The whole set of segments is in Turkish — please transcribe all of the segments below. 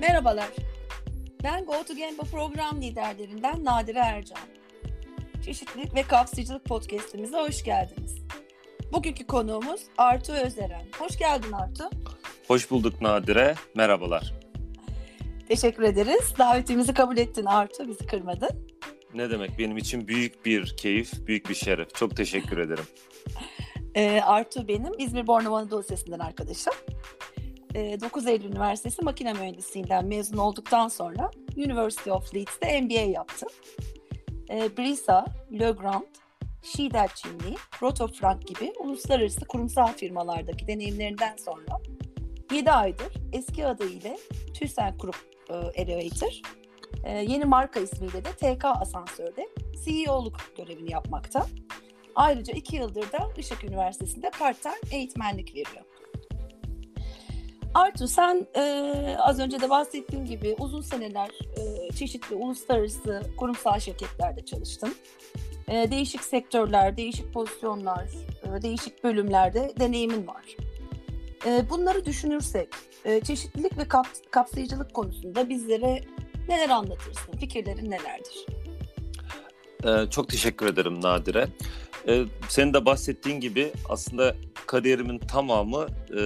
Merhabalar. Ben Go to Gambo program liderlerinden Nadire Ercan. Çeşitlilik ve Kapsayıcılık podcastimize hoş geldiniz. Bugünkü konuğumuz Artu Özeren. Hoş geldin Artu. Hoş bulduk Nadire. Merhabalar. Teşekkür ederiz. Davetimizi kabul ettin Artu. Bizi kırmadın. Ne demek benim için büyük bir keyif, büyük bir şeref. Çok teşekkür ederim. Ee, Artu benim İzmir Bornova Anadolu Lisesi'nden arkadaşım. Ee, 9 Eylül Üniversitesi Makine Mühendisliğinden mezun olduktan sonra University of Leeds'te MBA yaptı. Ee, Brisa, Legrand, Schiedel Çinli, Roto Frank gibi uluslararası kurumsal firmalardaki deneyimlerinden sonra 7 aydır eski adıyla ThyssenKrupp e, Elevator, e, yeni marka ismiyle de TK Asansör'de CEO'luk görevini yapmakta. Ayrıca 2 yıldır da Işık Üniversitesi'nde part-time eğitmenlik veriyor. Artu sen e, az önce de bahsettiğim gibi uzun seneler e, çeşitli uluslararası kurumsal şirketlerde çalıştın. E, değişik sektörler, değişik pozisyonlar, e, değişik bölümlerde deneyimin var. E, bunları düşünürsek e, çeşitlilik ve kap, kapsayıcılık konusunda bizlere neler anlatırsın? Fikirlerin nelerdir? Ee, çok teşekkür ederim Nadire. Ee, senin de bahsettiğin gibi aslında kariyerimin tamamı e,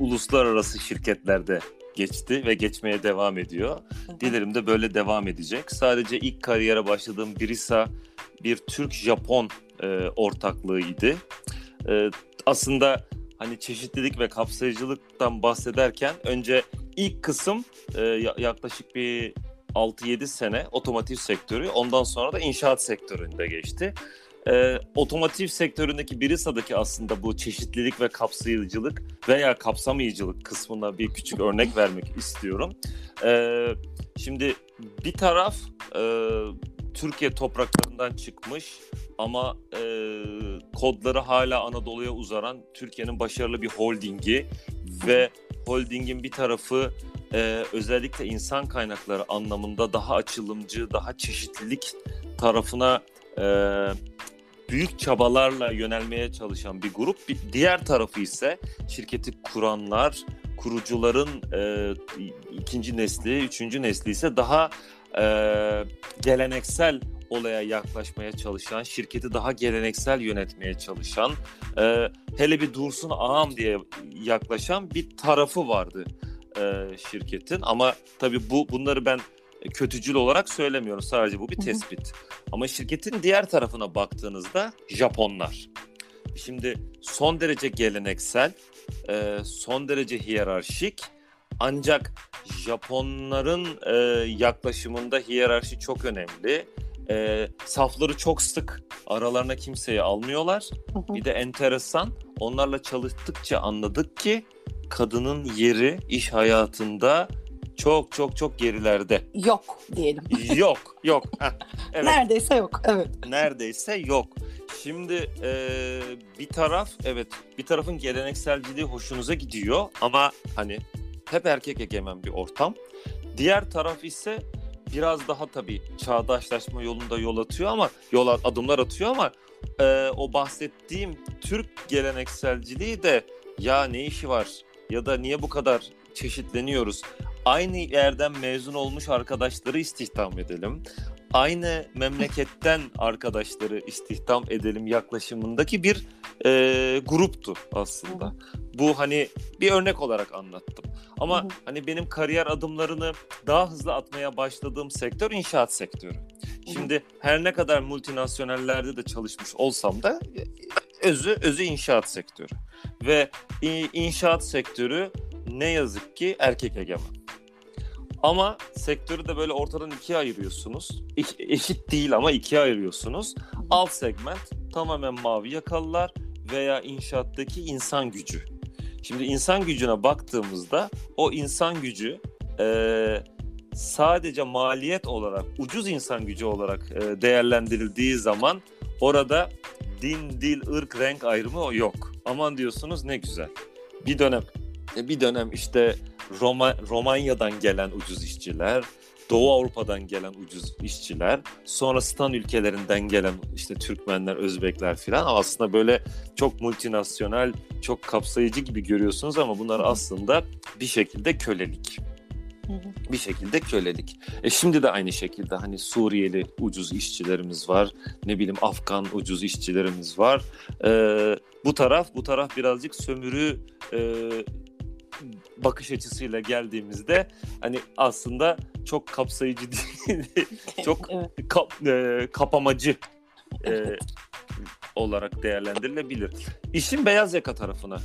uluslararası şirketlerde geçti ve geçmeye devam ediyor. Dilerim de böyle devam edecek. Sadece ilk kariyere başladığım Brisa bir Türk-Japon e, ortaklığıydı. E, aslında hani çeşitlilik ve kapsayıcılıktan bahsederken önce ilk kısım e, yaklaşık bir 6-7 sene otomotiv sektörü ondan sonra da inşaat sektöründe geçti. Ee, otomotiv sektöründeki Birisa'daki aslında bu çeşitlilik ve kapsayıcılık veya kapsamayıcılık kısmına bir küçük örnek vermek istiyorum. Ee, şimdi bir taraf e, Türkiye topraklarından çıkmış ama e, kodları hala Anadolu'ya uzaran Türkiye'nin başarılı bir holdingi ve holdingin bir tarafı e, özellikle insan kaynakları anlamında daha açılımcı, daha çeşitlilik tarafına e, büyük çabalarla yönelmeye çalışan bir grup. Bir diğer tarafı ise şirketi kuranlar, kurucuların e, ikinci nesli, üçüncü nesli ise daha e, geleneksel olaya yaklaşmaya çalışan, şirketi daha geleneksel yönetmeye çalışan, e, hele bir dursun ağam diye yaklaşan bir tarafı vardı e, şirketin. Ama tabii bu bunları ben kötücül olarak söylemiyorum. Sadece bu bir tespit. Hı hı. Ama şirketin diğer tarafına baktığınızda Japonlar. Şimdi son derece geleneksel, e, son derece hiyerarşik ancak Japonların e, yaklaşımında hiyerarşi çok önemli. E, safları çok sık, aralarına kimseyi almıyorlar. Bir de enteresan, onlarla çalıştıkça anladık ki kadının yeri iş hayatında çok çok çok gerilerde. Yok diyelim. Yok, yok. Heh, evet. Neredeyse yok, evet. Neredeyse yok. Şimdi e, bir taraf, evet bir tarafın gelenekselciliği hoşunuza gidiyor ama hani hep erkek egemen bir ortam. Diğer taraf ise biraz daha tabii çağdaşlaşma yolunda yol atıyor ama yol adımlar atıyor ama e, o bahsettiğim Türk gelenekselciliği de ya ne işi var ya da niye bu kadar çeşitleniyoruz? Aynı yerden mezun olmuş arkadaşları istihdam edelim. Aynı memleketten arkadaşları istihdam edelim yaklaşımındaki bir e, gruptu aslında. Bu hani bir örnek olarak anlattım. Ama hani benim kariyer adımlarını daha hızlı atmaya başladığım sektör inşaat sektörü. Şimdi her ne kadar multinasyonellerde de çalışmış olsam da özü özü inşaat sektörü. Ve inşaat sektörü ne yazık ki erkek egemen. Ama sektörü de böyle ortadan ikiye ayırıyorsunuz. Eşit değil ama ikiye ayırıyorsunuz. Alt segment tamamen mavi yakalılar veya inşaattaki insan gücü. Şimdi insan gücüne baktığımızda o insan gücü e, sadece maliyet olarak ucuz insan gücü olarak e, değerlendirildiği zaman orada din, dil, ırk, renk ayrımı yok. Aman diyorsunuz ne güzel. Bir dönem bir dönem işte Roma, Romanya'dan gelen ucuz işçiler, Doğu Avrupa'dan gelen ucuz işçiler, sonra Stan ülkelerinden gelen işte Türkmenler, Özbekler filan aslında böyle çok multinasyonel, çok kapsayıcı gibi görüyorsunuz ama bunlar aslında bir şekilde kölelik. Bir şekilde kölelik. E şimdi de aynı şekilde hani Suriyeli ucuz işçilerimiz var. Ne bileyim Afgan ucuz işçilerimiz var. E, bu taraf bu taraf birazcık sömürü e, bakış açısıyla geldiğimizde hani aslında çok kapsayıcı değil, çok evet. kap, e, kapamacı e, olarak değerlendirilebilir. İşin beyaz yaka tarafına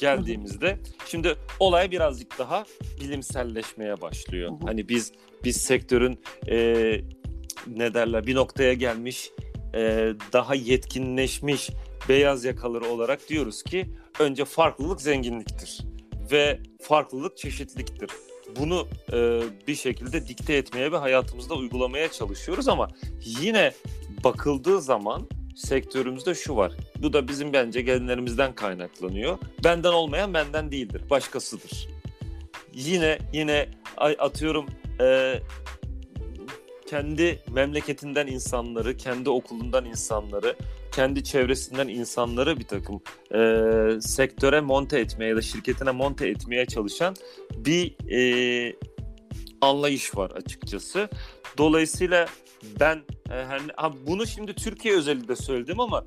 geldiğimizde şimdi olay birazcık daha bilimselleşmeye başlıyor. Hani biz biz sektörün e, ne derler bir noktaya gelmiş e, daha yetkinleşmiş beyaz yakaları olarak diyoruz ki önce farklılık zenginliktir ve farklılık çeşitliliktir. Bunu e, bir şekilde dikte etmeye ve hayatımızda uygulamaya çalışıyoruz ama yine bakıldığı zaman sektörümüzde şu var. Bu da bizim bence gelinlerimizden kaynaklanıyor. Benden olmayan benden değildir, başkasıdır. Yine yine atıyorum e, kendi memleketinden insanları, kendi okulundan insanları, kendi çevresinden insanları bir takım e, sektöre monte etmeye ya da şirketine monte etmeye çalışan bir e, anlayış var açıkçası. Dolayısıyla ben e, ha, bunu şimdi Türkiye özelinde söyledim ama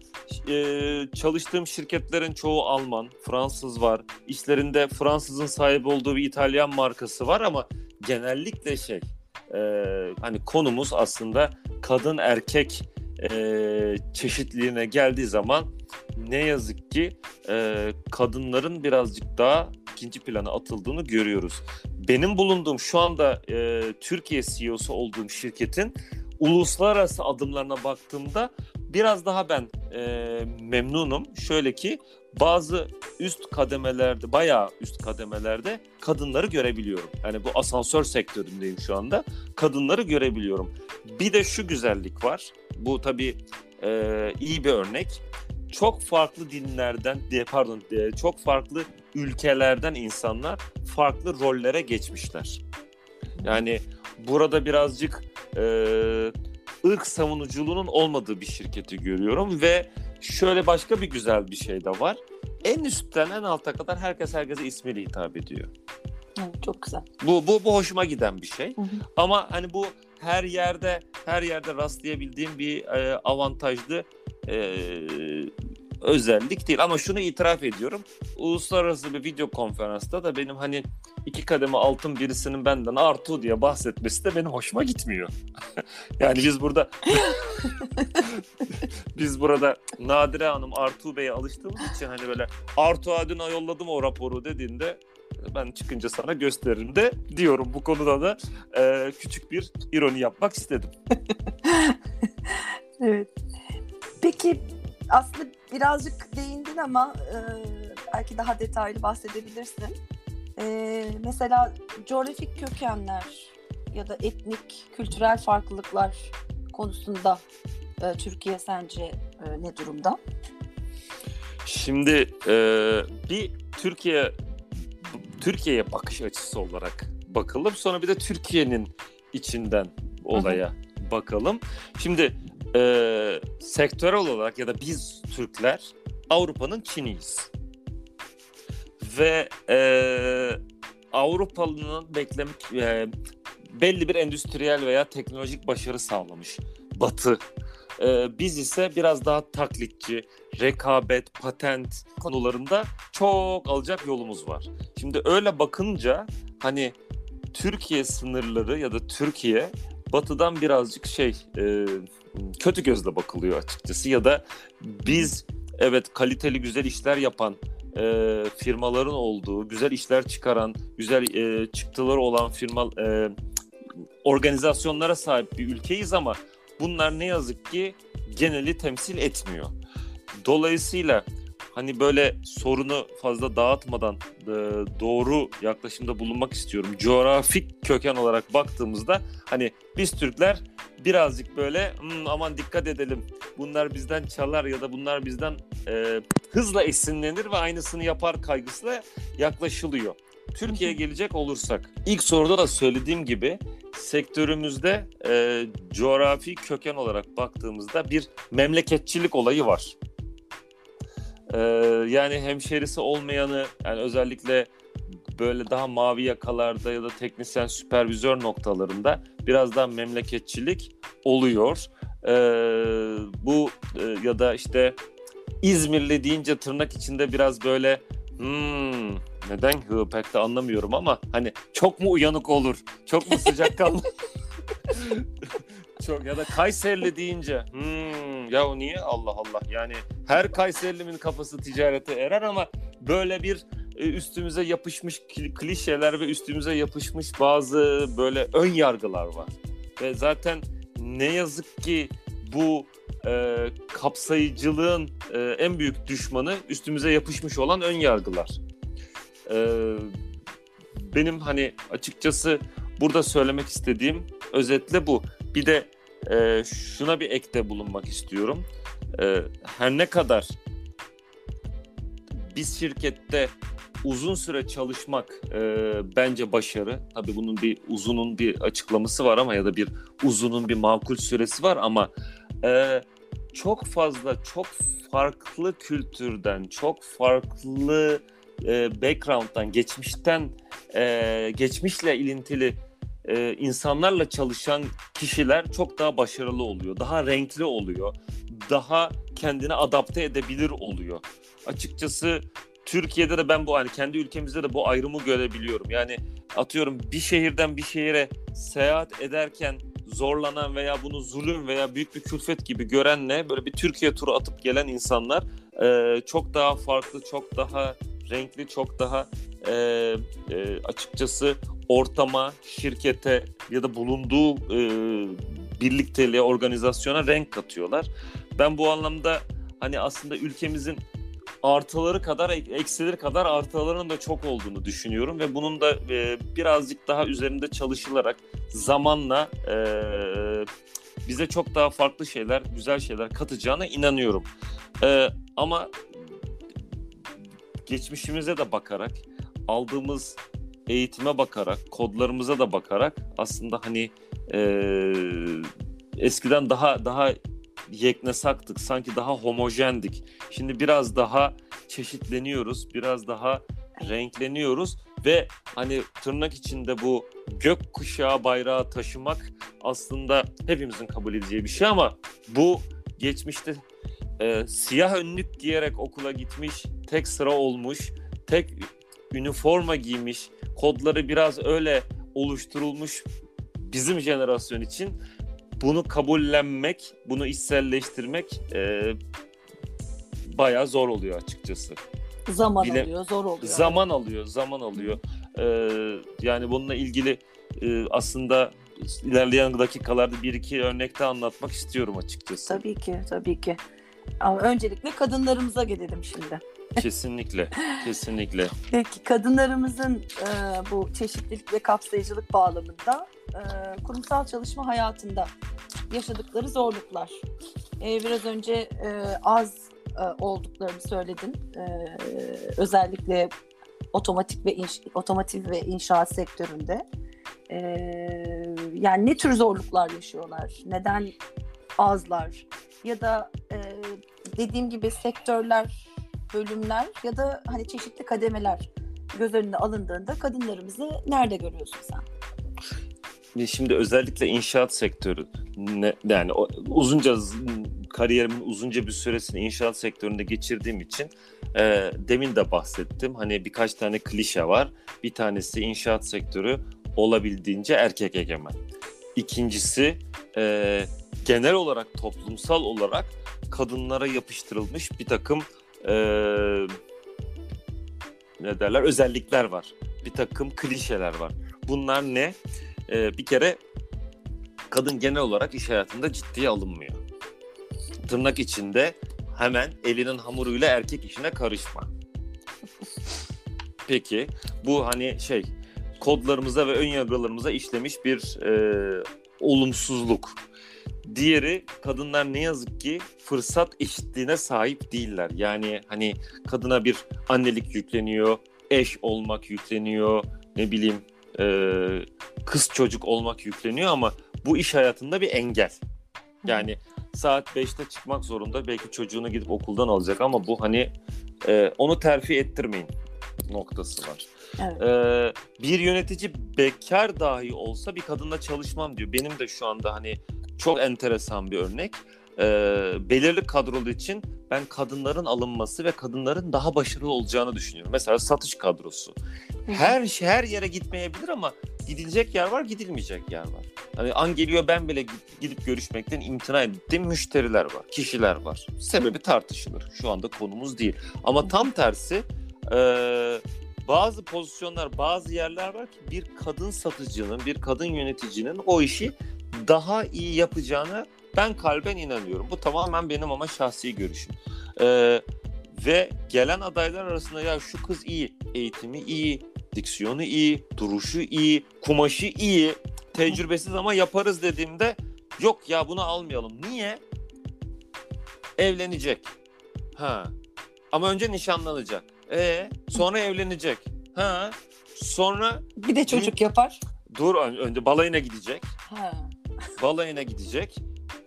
e, çalıştığım şirketlerin çoğu Alman, Fransız var. İşlerinde Fransızın sahip olduğu bir İtalyan markası var ama genellikle şey e, hani konumuz aslında kadın erkek e, çeşitliliğine geldiği zaman ne yazık ki e, kadınların birazcık daha ikinci plana atıldığını görüyoruz. Benim bulunduğum şu anda e, Türkiye CEO'su olduğum şirketin uluslararası adımlarına baktığımda biraz daha ben e, memnunum. Şöyle ki bazı üst kademelerde, bayağı üst kademelerde kadınları görebiliyorum. Yani bu asansör sektöründeyim şu anda. Kadınları görebiliyorum. Bir de şu güzellik var. Bu tabii e, iyi bir örnek. Çok farklı dinlerden, pardon, çok farklı ülkelerden insanlar farklı rollere geçmişler. Yani burada birazcık e, ırk savunuculuğunun olmadığı bir şirketi görüyorum ve şöyle başka bir güzel bir şey de var. En üstten en alta kadar herkes herkese ismiyle hitap ediyor. Evet, çok güzel. Bu bu bu hoşuma giden bir şey. Hı hı. Ama hani bu her yerde her yerde rastlayabildiğim bir e, avantajlı e, özellik değil. Ama şunu itiraf ediyorum. Uluslararası bir video konferansta da benim hani iki kademe altın birisinin benden Artu diye bahsetmesi de benim hoşuma gitmiyor. yani biz burada biz burada Nadire Hanım Artu Bey'e alıştığımız için hani böyle Artu Adına yolladım o raporu dediğinde ben çıkınca sana gösteririm de diyorum. Bu konuda da e, küçük bir ironi yapmak istedim. evet. Peki aslında birazcık değindin ama e, belki daha detaylı bahsedebilirsin. E, mesela coğrafik kökenler ya da etnik, kültürel farklılıklar konusunda e, Türkiye sence e, ne durumda? Şimdi e, bir Türkiye Türkiye'ye bakış açısı olarak bakalım. Sonra bir de Türkiye'nin içinden olaya Hı-hı. bakalım. Şimdi e, sektörel olarak ya da biz Türkler Avrupa'nın Çin'iyiz. Ve e, Avrupalı'nın beklemek e, belli bir endüstriyel veya teknolojik başarı sağlamış Batı. E, biz ise biraz daha taklitçi, rekabet, patent konularında çok alacak yolumuz var. Şimdi öyle bakınca hani Türkiye sınırları ya da Türkiye batıdan birazcık şey e, kötü gözle bakılıyor açıkçası ya da biz evet kaliteli güzel işler yapan e, firmaların olduğu, güzel işler çıkaran, güzel e, çıktıları olan firma e, organizasyonlara sahip bir ülkeyiz ama bunlar ne yazık ki geneli temsil etmiyor. Dolayısıyla hani böyle sorunu fazla dağıtmadan e, doğru yaklaşımda bulunmak istiyorum. Coğrafik köken olarak baktığımızda hani biz Türkler birazcık böyle hmm, aman dikkat edelim bunlar bizden çalar ya da bunlar bizden e, hızla esinlenir ve aynısını yapar kaygısıyla yaklaşılıyor. Türkiye'ye gelecek olursak ilk soruda da söylediğim gibi sektörümüzde e, coğrafi köken olarak baktığımızda bir memleketçilik olayı var. E, yani hemşerisi olmayanı yani özellikle böyle daha mavi yakalarda ya da teknisyen süpervizör noktalarında biraz daha memleketçilik oluyor. E, bu e, ya da işte İzmirli deyince tırnak içinde biraz böyle hmm, neden hı pek de anlamıyorum ama hani çok mu uyanık olur, çok mu sıcakkanlı çok ya da Kayserili deyince hmm, ya o niye Allah Allah yani her Kayserili'nin kafası ticarete erer ama böyle bir e, üstümüze yapışmış klişeler ve üstümüze yapışmış bazı böyle ön yargılar var. Ve zaten ne yazık ki bu e, kapsayıcılığın e, en büyük düşmanı üstümüze yapışmış olan ön yargılar. E, benim hani açıkçası burada söylemek istediğim özetle bu. Bir de e, şuna bir ekte bulunmak istiyorum. E, her ne kadar biz şirkette uzun süre çalışmak e, bence başarı. Tabii bunun bir uzunun bir açıklaması var ama ya da bir uzunun bir makul süresi var ama e, çok fazla çok farklı kültürden, çok farklı e, background'dan, geçmişten, e, geçmişle ilintili e, insanlarla çalışan kişiler çok daha başarılı oluyor, daha renkli oluyor, daha kendini adapte edebilir oluyor. Açıkçası Türkiye'de de ben bu hani kendi ülkemizde de bu ayrımı görebiliyorum. Yani atıyorum bir şehirden bir şehire seyahat ederken zorlanan veya bunu zulüm veya büyük bir külfet gibi görenle böyle bir Türkiye turu atıp gelen insanlar e, çok daha farklı, çok daha renkli, çok daha e, e, açıkçası ortama, şirkete ya da bulunduğu e, birlikteliğe, organizasyona renk katıyorlar. Ben bu anlamda hani aslında ülkemizin artıları kadar eksileri kadar artılarının da çok olduğunu düşünüyorum ve bunun da e, birazcık daha üzerinde çalışılarak zamanla e, bize çok daha farklı şeyler, güzel şeyler katacağına inanıyorum. E, ama geçmişimize de bakarak, aldığımız eğitime bakarak, kodlarımıza da bakarak aslında hani e, eskiden daha daha yeknesaktık, sanki daha homojendik. Şimdi biraz daha çeşitleniyoruz, biraz daha renkleniyoruz ve hani tırnak içinde bu gök kuşağı bayrağı taşımak aslında hepimizin kabul edeceği bir şey ama bu geçmişte e, siyah önlük giyerek okula gitmiş, tek sıra olmuş, tek üniforma giymiş, kodları biraz öyle oluşturulmuş bizim jenerasyon için bunu kabullenmek, bunu içselleştirmek e, bayağı zor oluyor açıkçası. Zaman Bile, alıyor, zor oluyor. Zaman alıyor, zaman alıyor. Ee, yani bununla ilgili e, aslında ilerleyen dakikalarda bir iki örnekte anlatmak istiyorum açıkçası. Tabii ki, tabii ki. Ama öncelikle kadınlarımıza gelelim şimdi. Kesinlikle, kesinlikle. Peki kadınlarımızın e, bu çeşitlilik ve kapsayıcılık bağlamında e, kurumsal çalışma hayatında yaşadıkları zorluklar. E, biraz önce e, az e, olduklarını söyledin. E, özellikle otomatik ve inş, otomotiv ve inşaat sektöründe. E, yani ne tür zorluklar yaşıyorlar? Neden azlar? Ya da e, dediğim gibi sektörler, bölümler ya da hani çeşitli kademeler göz önüne alındığında kadınlarımızı nerede görüyorsun sen? Şimdi özellikle inşaat sektörü ne, yani uzunca kariyerimin uzunca bir süresini inşaat sektöründe geçirdiğim için e, demin de bahsettim. Hani birkaç tane klişe var. Bir tanesi inşaat sektörü olabildiğince erkek egemen. İkincisi e, genel olarak toplumsal olarak kadınlara yapıştırılmış bir takım e, ne derler özellikler var. Bir takım klişeler var. Bunlar ne? E, bir kere kadın genel olarak iş hayatında ciddiye alınmıyor. Tırnak içinde hemen elinin hamuruyla erkek işine karışma. Peki bu hani şey kodlarımıza ve ön yargılarımıza işlemiş bir e, olumsuzluk. Diğeri kadınlar ne yazık ki fırsat eşitliğine sahip değiller. Yani hani kadına bir annelik yükleniyor, eş olmak yükleniyor, ne bileyim e, kız çocuk olmak yükleniyor ama bu iş hayatında bir engel. Yani saat 5'te çıkmak zorunda belki çocuğunu gidip okuldan alacak ama bu hani e, onu terfi ettirmeyin. noktası var. Evet. Ee, bir yönetici bekar dahi olsa bir kadınla çalışmam diyor. Benim de şu anda hani çok enteresan bir örnek. Ee, belirli kadrolu için ben kadınların alınması ve kadınların daha başarılı olacağını düşünüyorum. Mesela satış kadrosu. Her şey her yere gitmeyebilir ama gidilecek yer var, gidilmeyecek yer var. Hani an geliyor ben bile gidip görüşmekten imtina ettiğim müşteriler var, kişiler var. Sebebi tartışılır. Şu anda konumuz değil. Ama tam tersi e, bazı pozisyonlar, bazı yerler var ki bir kadın satıcının, bir kadın yöneticinin o işi daha iyi yapacağını ben kalben inanıyorum. Bu tamamen benim ama şahsi görüşüm. Ee, ve gelen adaylar arasında ya şu kız iyi, eğitimi iyi, diksiyonu iyi, duruşu iyi, kumaşı iyi, tecrübesiz ama yaparız dediğimde yok ya bunu almayalım. Niye? Evlenecek. Ha. Ama önce nişanlanacak. E sonra evlenecek. Ha. Sonra bir de çocuk yapar. Dur önce balayına gidecek. Ha. Balayına gidecek.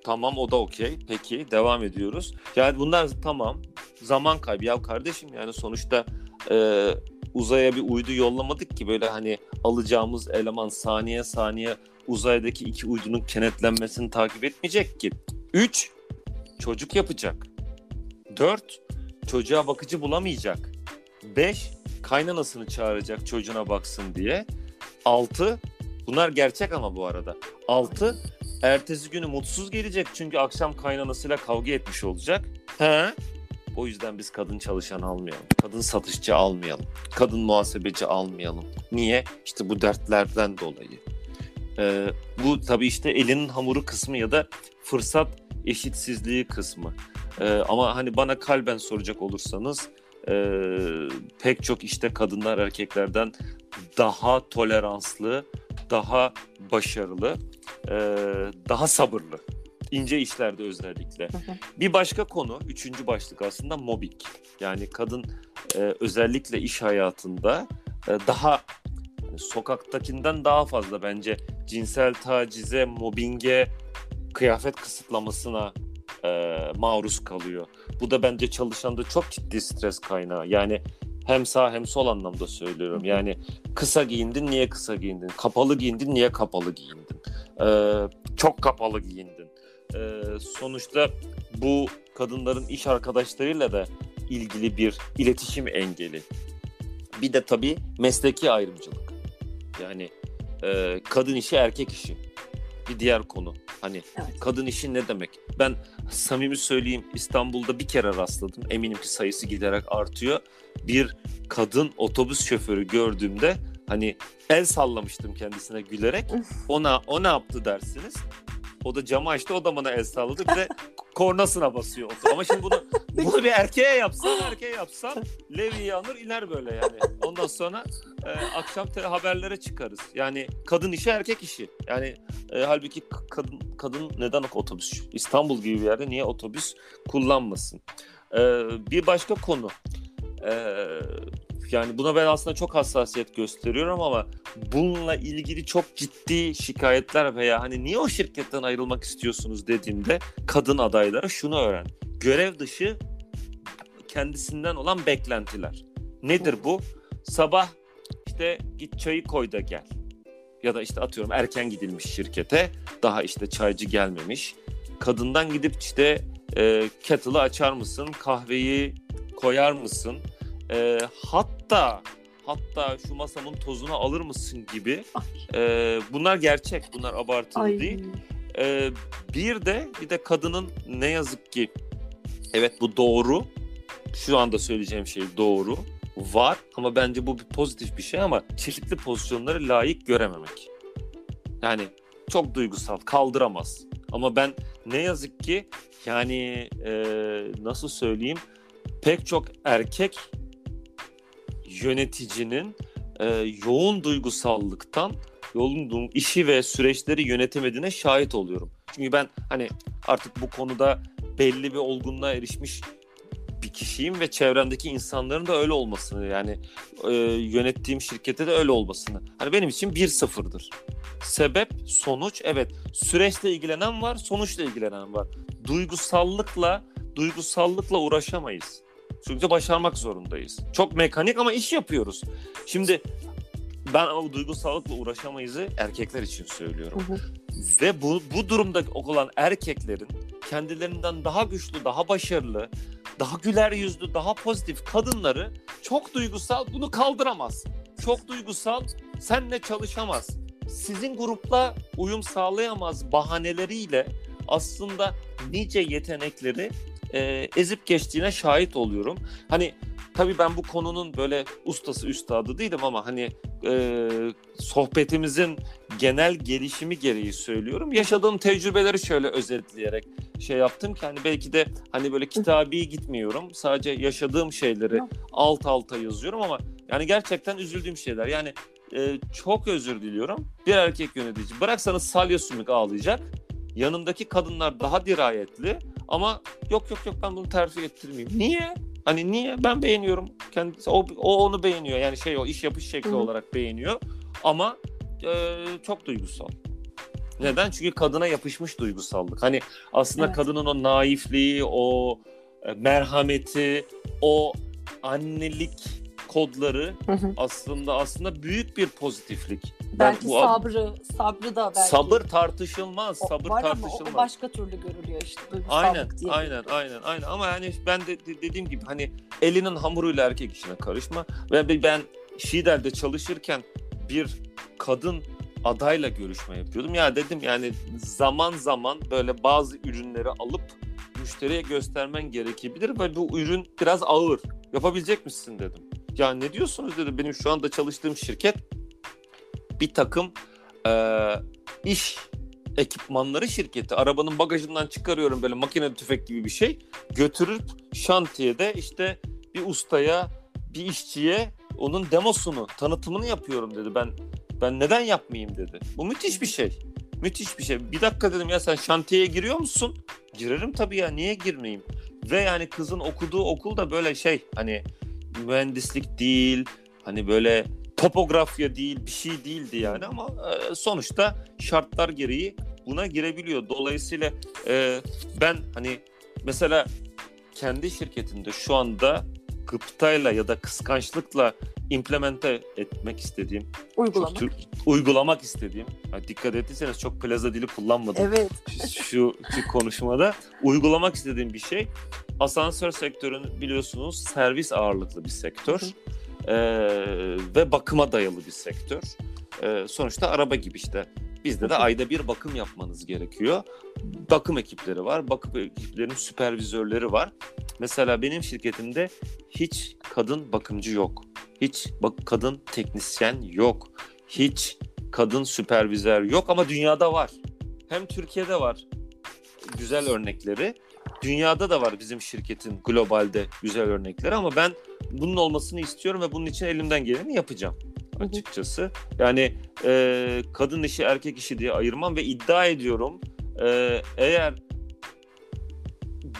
Tamam o da okey. Peki devam ediyoruz. Yani bunlar tamam. Zaman kaybı. Ya kardeşim yani sonuçta e, uzaya bir uydu yollamadık ki böyle hani alacağımız eleman saniye saniye uzaydaki iki uydunun kenetlenmesini takip etmeyecek ki. Üç, çocuk yapacak. Dört, çocuğa bakıcı bulamayacak. Beş, kaynanasını çağıracak çocuğuna baksın diye. Altı, bunlar gerçek ama bu arada. Altı, ertesi günü mutsuz gelecek çünkü akşam kaynanasıyla kavga etmiş olacak. He? O yüzden biz kadın çalışan almayalım. Kadın satışçı almayalım. Kadın muhasebeci almayalım. Niye? İşte bu dertlerden dolayı. Ee, bu tabii işte elinin hamuru kısmı ya da fırsat eşitsizliği kısmı. Ee, ama hani bana kalben soracak olursanız e, pek çok işte kadınlar erkeklerden daha toleranslı, daha başarılı, daha sabırlı. İnce işlerde özellikle. Bir başka konu, üçüncü başlık aslında mobbing. Yani kadın e, özellikle iş hayatında e, daha yani sokaktakinden daha fazla bence cinsel tacize, mobbinge, kıyafet kısıtlamasına e, maruz kalıyor. Bu da bence çalışanda çok ciddi stres kaynağı. Yani hem sağ hem sol anlamda söylüyorum. Yani kısa giyindin niye kısa giyindin? Kapalı giyindin niye kapalı giyindin? Ee, çok kapalı giyindin. Ee, sonuçta bu kadınların iş arkadaşlarıyla da ilgili bir iletişim engeli. Bir de tabii mesleki ayrımcılık. Yani e, kadın işi erkek işi. Bir diğer konu. Hani evet. kadın işi ne demek? Ben samimi söyleyeyim İstanbul'da bir kere rastladım. Eminim ki sayısı giderek artıyor. Bir kadın otobüs şoförü gördüğümde hani el sallamıştım kendisine gülerek. Ona o ne yaptı dersiniz? O da camı açtı o da bana el salladı ve kornasına basıyor. Ama şimdi bunu bunu bir erkeğe yapsam erkeğe yapsam Levi yanır iner böyle yani. Ondan sonra e, akşam te- haberlere çıkarız. Yani kadın işi erkek işi. Yani e, halbuki kadın kadın neden otobüs? İstanbul gibi bir yerde niye otobüs kullanmasın? E, bir başka konu. E, yani buna ben aslında çok hassasiyet gösteriyorum ama bununla ilgili çok ciddi şikayetler veya hani niye o şirketten ayrılmak istiyorsunuz dediğimde kadın adaylara şunu öğren. Görev dışı kendisinden olan beklentiler. Nedir bu? Sabah işte git çayı koy da gel. Ya da işte atıyorum erken gidilmiş şirkete daha işte çaycı gelmemiş. Kadından gidip işte e, kettle'ı açar mısın? Kahveyi koyar mısın? E, hatta hatta şu masamın tozunu alır mısın gibi e, bunlar gerçek bunlar abartılı Ay. değil. E, bir de bir de kadının ne yazık ki evet bu doğru şu anda söyleyeceğim şey doğru var ama bence bu bir pozitif bir şey ama çeşitli pozisyonları layık görememek. Yani çok duygusal kaldıramaz ama ben ne yazık ki yani e, nasıl söyleyeyim pek çok erkek yöneticinin e, yoğun duygusallıktan yoğun işi ve süreçleri yönetemediğine şahit oluyorum. Çünkü ben hani artık bu konuda belli bir olgunluğa erişmiş bir kişiyim ve çevremdeki insanların da öyle olmasını yani e, yönettiğim şirkette de öyle olmasını. Hani benim için bir sıfırdır. Sebep, sonuç evet süreçle ilgilenen var, sonuçla ilgilenen var. Duygusallıkla duygusallıkla uğraşamayız Çünkü başarmak zorundayız. Çok mekanik ama iş yapıyoruz. Şimdi ben o duygusallıkla uğraşamayızı erkekler için söylüyorum. Hı hı. Ve bu, bu durumda olan erkeklerin kendilerinden daha güçlü, daha başarılı, daha güler yüzlü, daha pozitif kadınları çok duygusal bunu kaldıramaz. Çok duygusal senle çalışamaz. Sizin grupla uyum sağlayamaz bahaneleriyle aslında nice yetenekleri e, ezip geçtiğine şahit oluyorum. Hani tabii ben bu konunun böyle ustası üstadı değilim ama hani e, sohbetimizin genel gelişimi gereği söylüyorum. Yaşadığım tecrübeleri şöyle özetleyerek şey yaptım ki hani belki de hani böyle kitabi gitmiyorum. Sadece yaşadığım şeyleri alt alta yazıyorum ama yani gerçekten üzüldüğüm şeyler. Yani e, çok özür diliyorum. Bir erkek yönetici bıraksanız salya sümük ağlayacak. Yanındaki kadınlar daha dirayetli ama yok yok yok ben bunu terfi ettirmeyeyim. Niye? Hani niye? Ben beğeniyorum. Kendisi, o, o onu beğeniyor. Yani şey o iş yapış şekli Hı olarak beğeniyor. Ama e, çok duygusal. Neden? Çünkü kadına yapışmış duygusallık. Hani aslında Evet. kadının o naifliği, o e, merhameti, o annelik kodları Hı hı. aslında aslında büyük bir pozitiflik. Ben Belki bu- sabrı, sabrı da belki. sabır tartışılmaz, O- sabır var ama tartışılmaz. o başka türlü görülüyor işte. Aynen, diye. aynen, aynen, aynen. Ama yani ben de de- dediğim gibi hani elinin hamuruyla erkek işine karışma. Ve ben Şidel'de çalışırken bir kadın adayla görüşme yapıyordum. Ya dedim yani zaman zaman böyle bazı ürünleri alıp müşteriye göstermen gerekebilir ve bu ürün biraz ağır. Yapabilecek misin dedim. Ya ne diyorsunuz dedi. Benim şu anda çalıştığım şirket bir takım eee, iş ekipmanları şirketi. Arabanın bagajından çıkarıyorum böyle makine tüfek gibi bir şey. Götürüp şantiyede işte bir ustaya, bir işçiye onun demosunu, tanıtımını yapıyorum dedi. Ben ben neden yapmayayım dedi. Bu müthiş bir şey. Müthiş bir şey. Bir dakika dedim ya sen şantiyeye giriyor musun? Girerim tabii ya niye girmeyeyim? Ve yani kızın okuduğu okul da böyle şey hani mühendislik değil, hani böyle topografya değil, bir şey değildi yani ama e, sonuçta şartlar gereği buna girebiliyor. Dolayısıyla e, ben hani mesela kendi şirketimde şu anda gıptayla ya da kıskançlıkla implemente etmek istediğim, Uygulama. çok uygulamak istediğim, ha, dikkat ettiyseniz çok plaza dili kullanmadım Evet. şu, şu konuşmada uygulamak istediğim bir şey. Asansör sektörünü biliyorsunuz servis ağırlıklı bir sektör Ee, ve bakıma dayalı bir sektör. Ee, sonuçta araba gibi işte. Bizde de ayda bir bakım yapmanız gerekiyor. Bakım ekipleri var, bakım ekiplerinin süpervizörleri var. Mesela benim şirketimde hiç kadın bakımcı yok. Hiç bak kadın teknisyen yok. Hiç kadın süpervizör yok ama dünyada var. Hem Türkiye'de var güzel örnekleri. Dünyada da var bizim şirketin globalde güzel örnekleri ama ben bunun olmasını istiyorum ve bunun için elimden geleni yapacağım açıkçası. Yani e, kadın işi erkek işi diye ayırmam ve iddia ediyorum e, eğer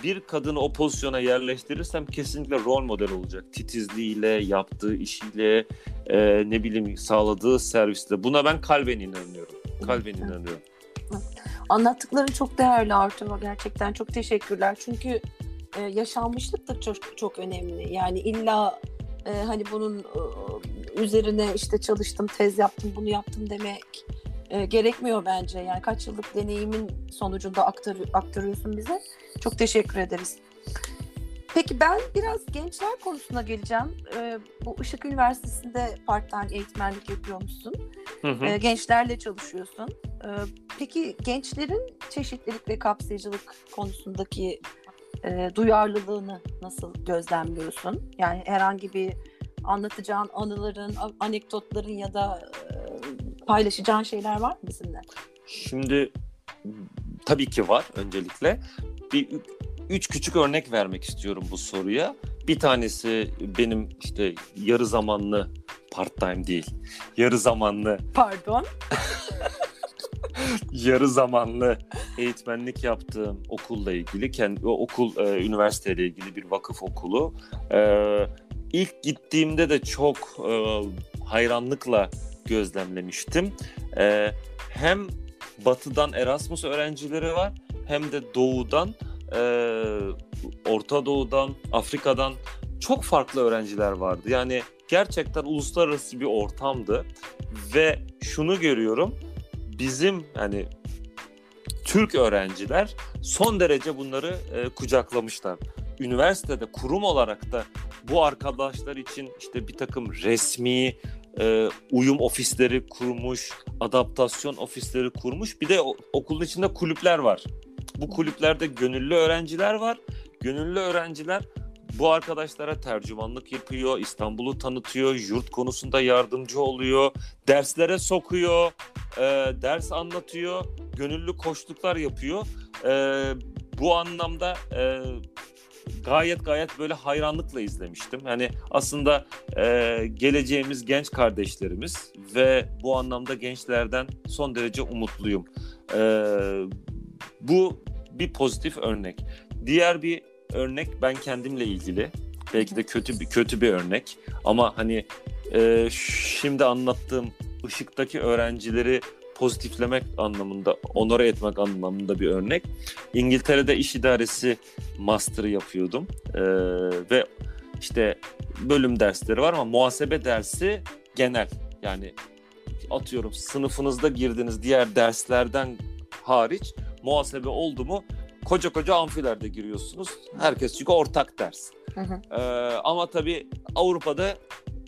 bir kadını o pozisyona yerleştirirsem kesinlikle rol model olacak. Titizliğiyle, yaptığı işiyle, e, ne bileyim sağladığı servisle. Buna ben kalben inanıyorum. Kalben inanıyorum. Anlattıkların çok değerli Artur. Gerçekten çok teşekkürler. Çünkü e, yaşanmışlık da çok çok önemli. Yani illa e, hani bunun e, üzerine işte çalıştım, tez yaptım, bunu yaptım demek e, gerekmiyor bence. Yani kaç yıllık deneyimin sonucunda aktar, aktarıyorsun bize. Çok teşekkür ederiz. Peki ben biraz gençler konusuna geleceğim. E, bu Işık Üniversitesi'nde part-time eğitmenlik yapıyormuşsun. Hı hı. E, gençlerle çalışıyorsun. E, peki gençlerin çeşitlilik ve kapsayıcılık konusundaki e, duyarlılığını nasıl gözlemliyorsun? Yani herhangi bir anlatacağın anıların, anekdotların ya da e, paylaşacağın şeyler var mı bizimle? Şimdi tabii ki var öncelikle. Bir üç küçük örnek vermek istiyorum bu soruya. Bir tanesi benim işte yarı zamanlı part time değil. Yarı zamanlı Pardon. yarı zamanlı eğitmenlik yaptığım okulla ilgili kendi okul e, üniversiteyle ilgili bir vakıf okulu. E, ilk gittiğimde de çok e, hayranlıkla gözlemlemiştim. E, hem batıdan Erasmus öğrencileri var hem de doğudan e, Orta Doğu'dan, Afrika'dan çok farklı öğrenciler vardı. Yani gerçekten uluslararası bir ortamdı ve şunu görüyorum. Bizim yani Türk öğrenciler son derece bunları e, kucaklamışlar. Üniversitede kurum olarak da bu arkadaşlar için işte bir takım resmi e, uyum ofisleri kurmuş, adaptasyon ofisleri kurmuş. Bir de okulun içinde kulüpler var. Bu kulüplerde gönüllü öğrenciler var. Gönüllü öğrenciler bu arkadaşlara tercümanlık yapıyor, İstanbul'u tanıtıyor, yurt konusunda yardımcı oluyor, derslere sokuyor, e, ders anlatıyor, gönüllü koştuklar yapıyor. E, bu anlamda e, gayet gayet böyle hayranlıkla izlemiştim. Yani aslında e, geleceğimiz genç kardeşlerimiz ve bu anlamda gençlerden son derece umutluyum. E, bu bir pozitif örnek. Diğer bir örnek ben kendimle ilgili. Belki de kötü bir kötü bir örnek ama hani e, şimdi anlattığım ışıktaki öğrencileri pozitiflemek anlamında, onore etmek anlamında bir örnek. İngiltere'de iş idaresi master'ı yapıyordum ee, ve işte bölüm dersleri var ama muhasebe dersi genel. Yani atıyorum sınıfınızda girdiğiniz diğer derslerden hariç muhasebe oldu mu koca koca amfilerde giriyorsunuz. Herkes çünkü ortak ders. Hı hı. Ee, ama tabii Avrupa'da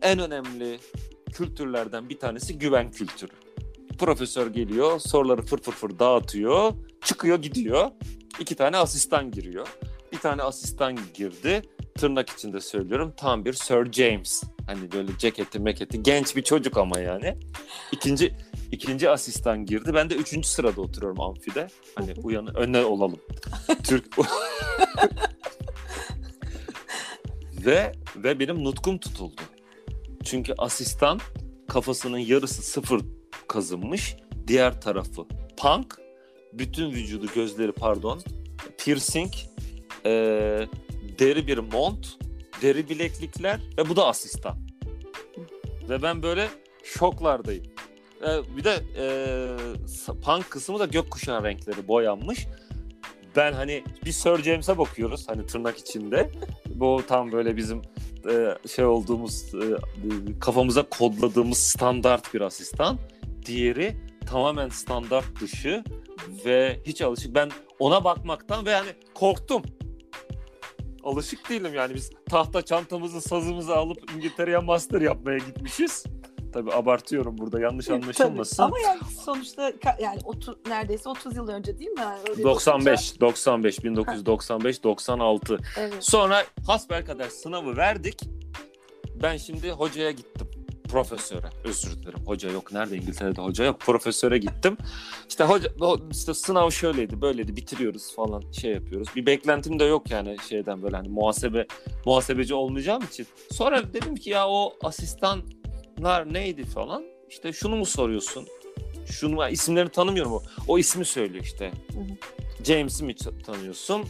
en önemli kültürlerden bir tanesi güven kültürü. Profesör geliyor, soruları fır fır fır dağıtıyor, çıkıyor gidiyor. İki tane asistan giriyor. Bir tane asistan girdi. Tırnak içinde söylüyorum. Tam bir Sir James. Hani böyle ceketi meketi. Genç bir çocuk ama yani. İkinci ikinci asistan girdi. Ben de üçüncü sırada oturuyorum amfide. Hani uyanı önüne olalım. Türk ve ve benim nutkum tutuldu. Çünkü asistan kafasının yarısı sıfır kazınmış. Diğer tarafı punk. Bütün vücudu gözleri pardon. Piercing. E, deri bir mont. Deri bileklikler ve bu da asistan. Ve ben böyle şoklardayım. E, bir de e, punk kısmı da gökkuşağı renkleri boyanmış. Ben hani bir Sir James'e bakıyoruz hani tırnak içinde. Bu tam böyle bizim e, şey olduğumuz e, kafamıza kodladığımız standart bir asistan. Diğeri tamamen standart dışı ve hiç alışık. Ben ona bakmaktan ve yani korktum. Alışık değilim yani biz tahta çantamızı sazımızı alıp İngiltere'ye master yapmaya gitmişiz. Tabii abartıyorum burada yanlış anlaşılmasın. Tabii. Ama yani sonuçta yani 30, neredeyse 30 yıl önce değil mi? Yani öyle 95, olunca... 95, 1995, 96. Evet. Sonra hasbelkader sınavı verdik. Ben şimdi hocaya gittim profesöre. Özür dilerim. Hoca yok. Nerede? İngiltere'de hoca yok. Profesöre gittim. İşte hoca işte sınav şöyleydi böyleydi. Bitiriyoruz falan şey yapıyoruz. Bir beklentim de yok yani şeyden böyle hani muhasebe muhasebeci olmayacağım için. Sonra dedim ki ya o asistanlar neydi falan? İşte şunu mu soruyorsun? Şunu isimlerini tanımıyorum. O o ismi söylüyor işte. James'i mi tanıyorsun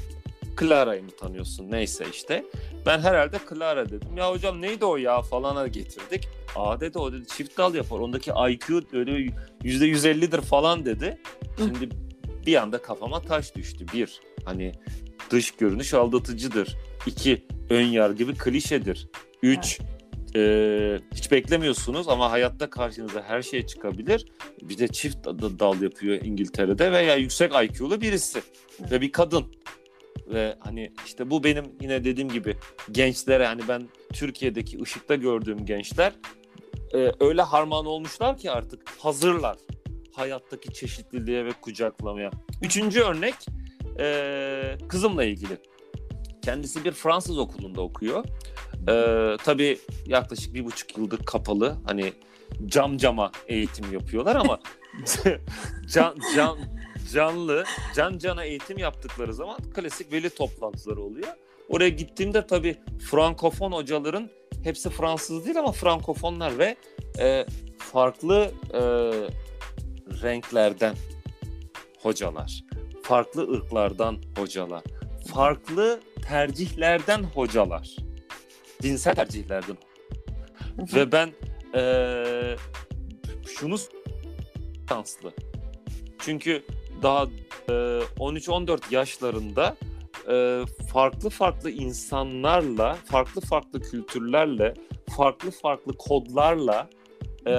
Clara'yı mı tanıyorsun neyse işte. Ben herhalde Clara dedim. Ya hocam neydi o ya falana getirdik. Aa dedi o dedi çift dal yapar. Ondaki IQ öyle yüzde yüz ellidir falan dedi. Şimdi bir anda kafama taş düştü. Bir, hani dış görünüş aldatıcıdır. İki, ön yargı bir klişedir. Üç, evet. e, hiç beklemiyorsunuz ama hayatta karşınıza her şey çıkabilir. Bir de çift dal yapıyor İngiltere'de veya yüksek IQ'lu birisi ve bir kadın ve hani işte bu benim yine dediğim gibi gençlere hani ben Türkiye'deki ışıkta gördüğüm gençler e, öyle harman olmuşlar ki artık hazırlar hayattaki çeşitliliğe ve kucaklamaya. Üçüncü örnek e, kızımla ilgili. Kendisi bir Fransız okulunda okuyor. E, tabii yaklaşık bir buçuk yıldır kapalı. Hani cam cama eğitim yapıyorlar ama can, can, canlı, can cana eğitim yaptıkları zaman klasik veli toplantıları oluyor. Oraya gittiğimde tabii frankofon hocaların hepsi Fransız değil ama frankofonlar ve e, farklı e, renklerden hocalar, farklı ırklardan hocalar, farklı tercihlerden hocalar, dinsel tercihlerden. ve ben e, şunu şanslı. Çünkü daha e, 13-14 yaşlarında e, farklı farklı insanlarla, farklı farklı kültürlerle, farklı farklı kodlarla e,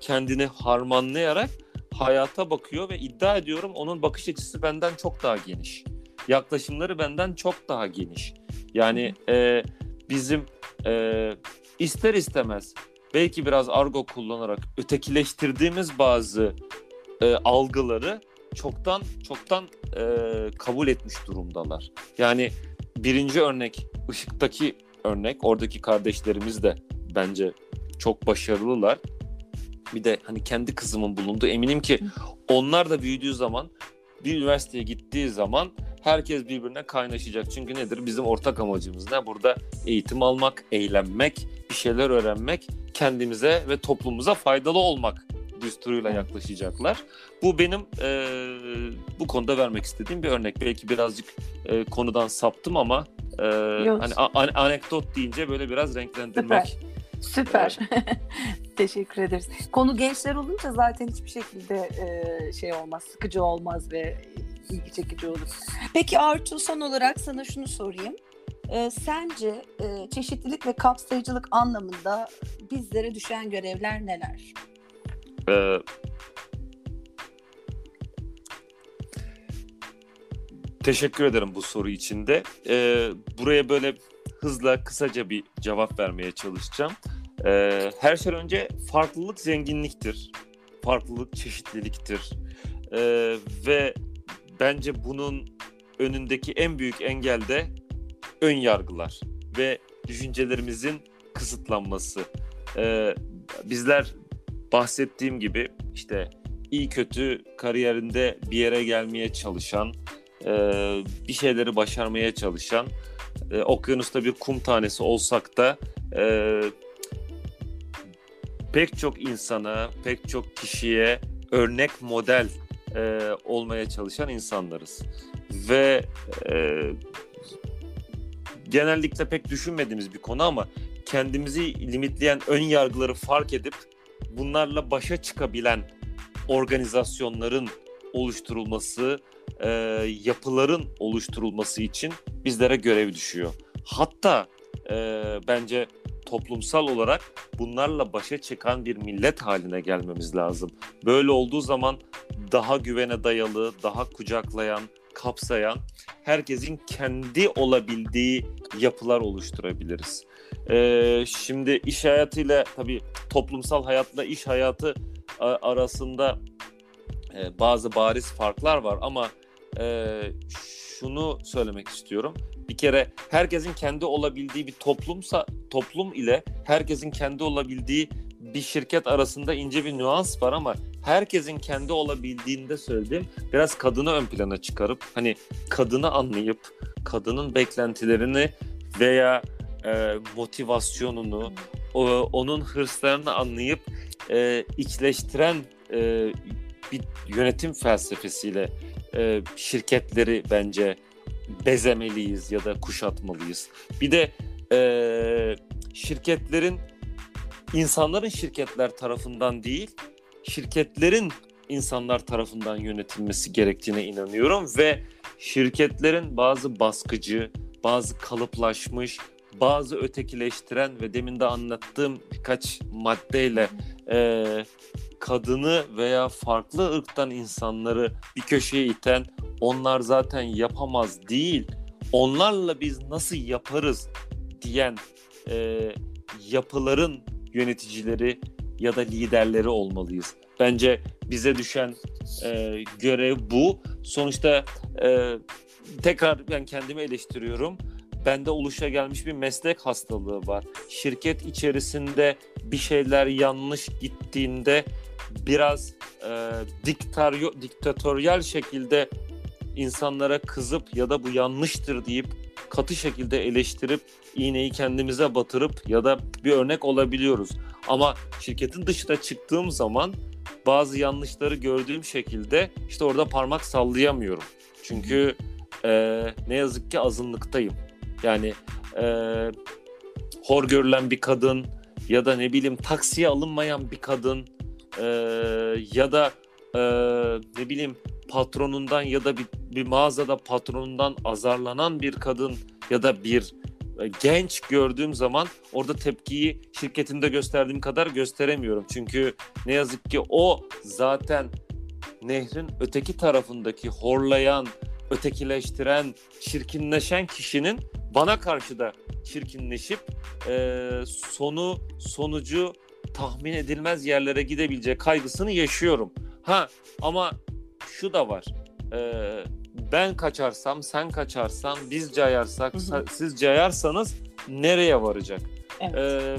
kendini harmanlayarak hayata bakıyor ve iddia ediyorum onun bakış açısı benden çok daha geniş. Yaklaşımları benden çok daha geniş. Yani e, bizim e, ister istemez belki biraz argo kullanarak ötekileştirdiğimiz bazı e, algıları çoktan çoktan e, kabul etmiş durumdalar. Yani birinci örnek ışıktaki örnek oradaki kardeşlerimiz de bence çok başarılılar. Bir de hani kendi kızımın bulunduğu eminim ki onlar da büyüdüğü zaman bir üniversiteye gittiği zaman herkes birbirine kaynaşacak. Çünkü nedir? Bizim ortak amacımız ne? Burada eğitim almak, eğlenmek, bir şeyler öğrenmek, kendimize ve toplumumuza faydalı olmak düsturuyla yaklaşacaklar. Bu benim e, bu konuda vermek istediğim bir örnek. Belki birazcık e, konudan saptım ama e, hani a- anekdot deyince böyle biraz renklendirmek. Süper. Süper. Teşekkür ederiz. Konu gençler olunca zaten hiçbir şekilde e, şey olmaz, sıkıcı olmaz ve ilgi çekici olur. Peki Artu son olarak sana şunu sorayım. E, sence e, çeşitlilik ve kapsayıcılık anlamında bizlere düşen görevler neler? Ee, teşekkür ederim bu soru için de. Ee, buraya böyle hızla kısaca bir cevap vermeye çalışacağım. Ee, her şeyden önce farklılık zenginliktir. Farklılık çeşitliliktir. Ee, ve bence bunun önündeki en büyük engel de ön yargılar ve düşüncelerimizin kısıtlanması. Ee, bizler bahsettiğim gibi işte iyi kötü kariyerinde bir yere gelmeye çalışan, e, bir şeyleri başarmaya çalışan, e, okyanusta bir kum tanesi olsak da e, pek çok insana, pek çok kişiye örnek model e, olmaya çalışan insanlarız. Ve e, genellikle pek düşünmediğimiz bir konu ama kendimizi limitleyen ön yargıları fark edip bunlarla başa çıkabilen organizasyonların oluşturulması, e, yapıların oluşturulması için bizlere görev düşüyor. Hatta e, bence toplumsal olarak bunlarla başa çıkan bir millet haline gelmemiz lazım. Böyle olduğu zaman daha güvene dayalı, daha kucaklayan, kapsayan, herkesin kendi olabildiği yapılar oluşturabiliriz. Ee, şimdi iş hayatıyla tabii toplumsal hayatla iş hayatı arasında e, bazı bariz farklar var ama e, şunu söylemek istiyorum. Bir kere herkesin kendi olabildiği bir toplumsa toplum ile herkesin kendi olabildiği bir şirket arasında ince bir nüans var ama herkesin kendi olabildiğinde söylediğim biraz kadını ön plana çıkarıp hani kadını anlayıp kadının beklentilerini veya e, motivasyonunu, o, onun hırslarını anlayıp e, içleştiren e, bir yönetim felsefesiyle e, şirketleri bence bezemeliyiz ya da kuşatmalıyız. Bir de e, şirketlerin insanların şirketler tarafından değil, şirketlerin insanlar tarafından yönetilmesi gerektiğine inanıyorum ve şirketlerin bazı baskıcı, bazı kalıplaşmış, bazı ötekileştiren ve demin de anlattığım birkaç maddeyle e, kadını veya farklı ırktan insanları bir köşeye iten onlar zaten yapamaz değil onlarla biz nasıl yaparız diyen e, yapıların yöneticileri ya da liderleri olmalıyız. Bence bize düşen e, görev bu. Sonuçta e, tekrar ben kendimi eleştiriyorum bende oluşa gelmiş bir meslek hastalığı var. Şirket içerisinde bir şeyler yanlış gittiğinde biraz e, diktaryo, diktatöryel şekilde insanlara kızıp ya da bu yanlıştır deyip katı şekilde eleştirip iğneyi kendimize batırıp ya da bir örnek olabiliyoruz. Ama şirketin dışına çıktığım zaman bazı yanlışları gördüğüm şekilde işte orada parmak sallayamıyorum. Çünkü e, ne yazık ki azınlıktayım. Yani e, hor görülen bir kadın ya da ne bileyim taksiye alınmayan bir kadın e, ya da e, ne bileyim patronundan ya da bir, bir mağazada patronundan azarlanan bir kadın ya da bir e, genç gördüğüm zaman orada tepkiyi şirketinde gösterdiğim kadar gösteremiyorum. Çünkü ne yazık ki o zaten nehrin öteki tarafındaki horlayan, ötekileştiren, çirkinleşen kişinin bana karşı da çirkinleşip e, sonu sonucu tahmin edilmez yerlere gidebilecek kaygısını yaşıyorum. Ha ama şu da var. E, ben kaçarsam, sen kaçarsan, biz cayarsak, Hı hı. siz cayarsanız nereye varacak? Evet. E,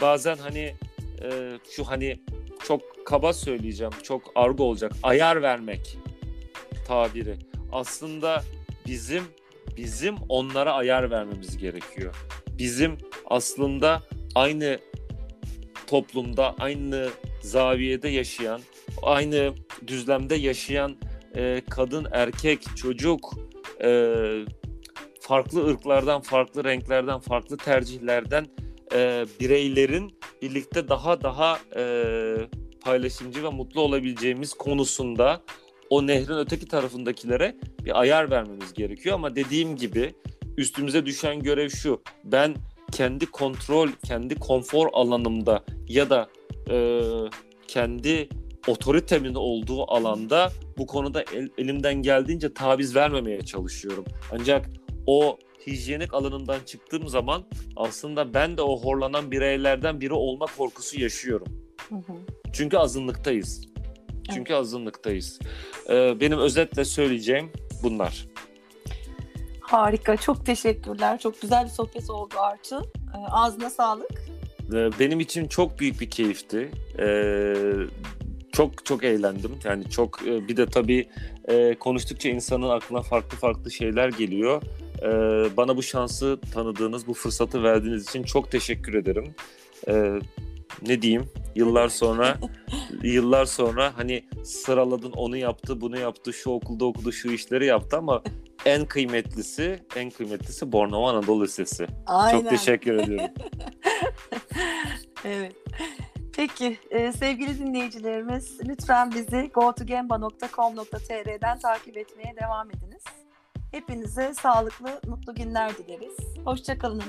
bazen hani e, şu hani çok kaba söyleyeceğim, çok argo olacak. Ayar vermek tabiri. Aslında bizim bizim onlara ayar vermemiz gerekiyor. Bizim aslında aynı toplumda, aynı zaviyede yaşayan, aynı düzlemde yaşayan e, kadın, erkek, çocuk, e, farklı ırklardan, farklı renklerden, farklı tercihlerden e, bireylerin birlikte daha daha e, paylaşımcı ve mutlu olabileceğimiz konusunda o nehrin öteki tarafındakilere bir ayar vermemiz gerekiyor. Ama dediğim gibi üstümüze düşen görev şu. Ben kendi kontrol, kendi konfor alanımda ya da e, kendi otoritemin olduğu alanda bu konuda el- elimden geldiğince taviz vermemeye çalışıyorum. Ancak o hijyenik alanından çıktığım zaman aslında ben de o horlanan bireylerden biri olma korkusu yaşıyorum. Hı hı. Çünkü azınlıktayız. Çünkü azınlıktayız. Ee, benim özetle söyleyeceğim bunlar. Harika. Çok teşekkürler. Çok güzel bir sohbet oldu Artu. Ee, Ağzına sağlık. Ee, benim için çok büyük bir keyifti. Ee, çok çok eğlendim. Yani çok e, bir de tabii e, konuştukça insanın aklına farklı farklı şeyler geliyor. Ee, bana bu şansı tanıdığınız, bu fırsatı verdiğiniz için çok teşekkür ederim. Ee, ne diyeyim? Yıllar sonra yıllar sonra hani sıraladın onu yaptı, bunu yaptı, şu okulda okudu, şu işleri yaptı ama en kıymetlisi, en kıymetlisi Bornova Anadolu Lisesi. Aynen. Çok teşekkür ediyorum. Evet. Peki e, sevgili dinleyicilerimiz lütfen bizi gotogemba.com.tr'den takip etmeye devam ediniz. Hepinize sağlıklı, mutlu günler dileriz. Hoşçakalın.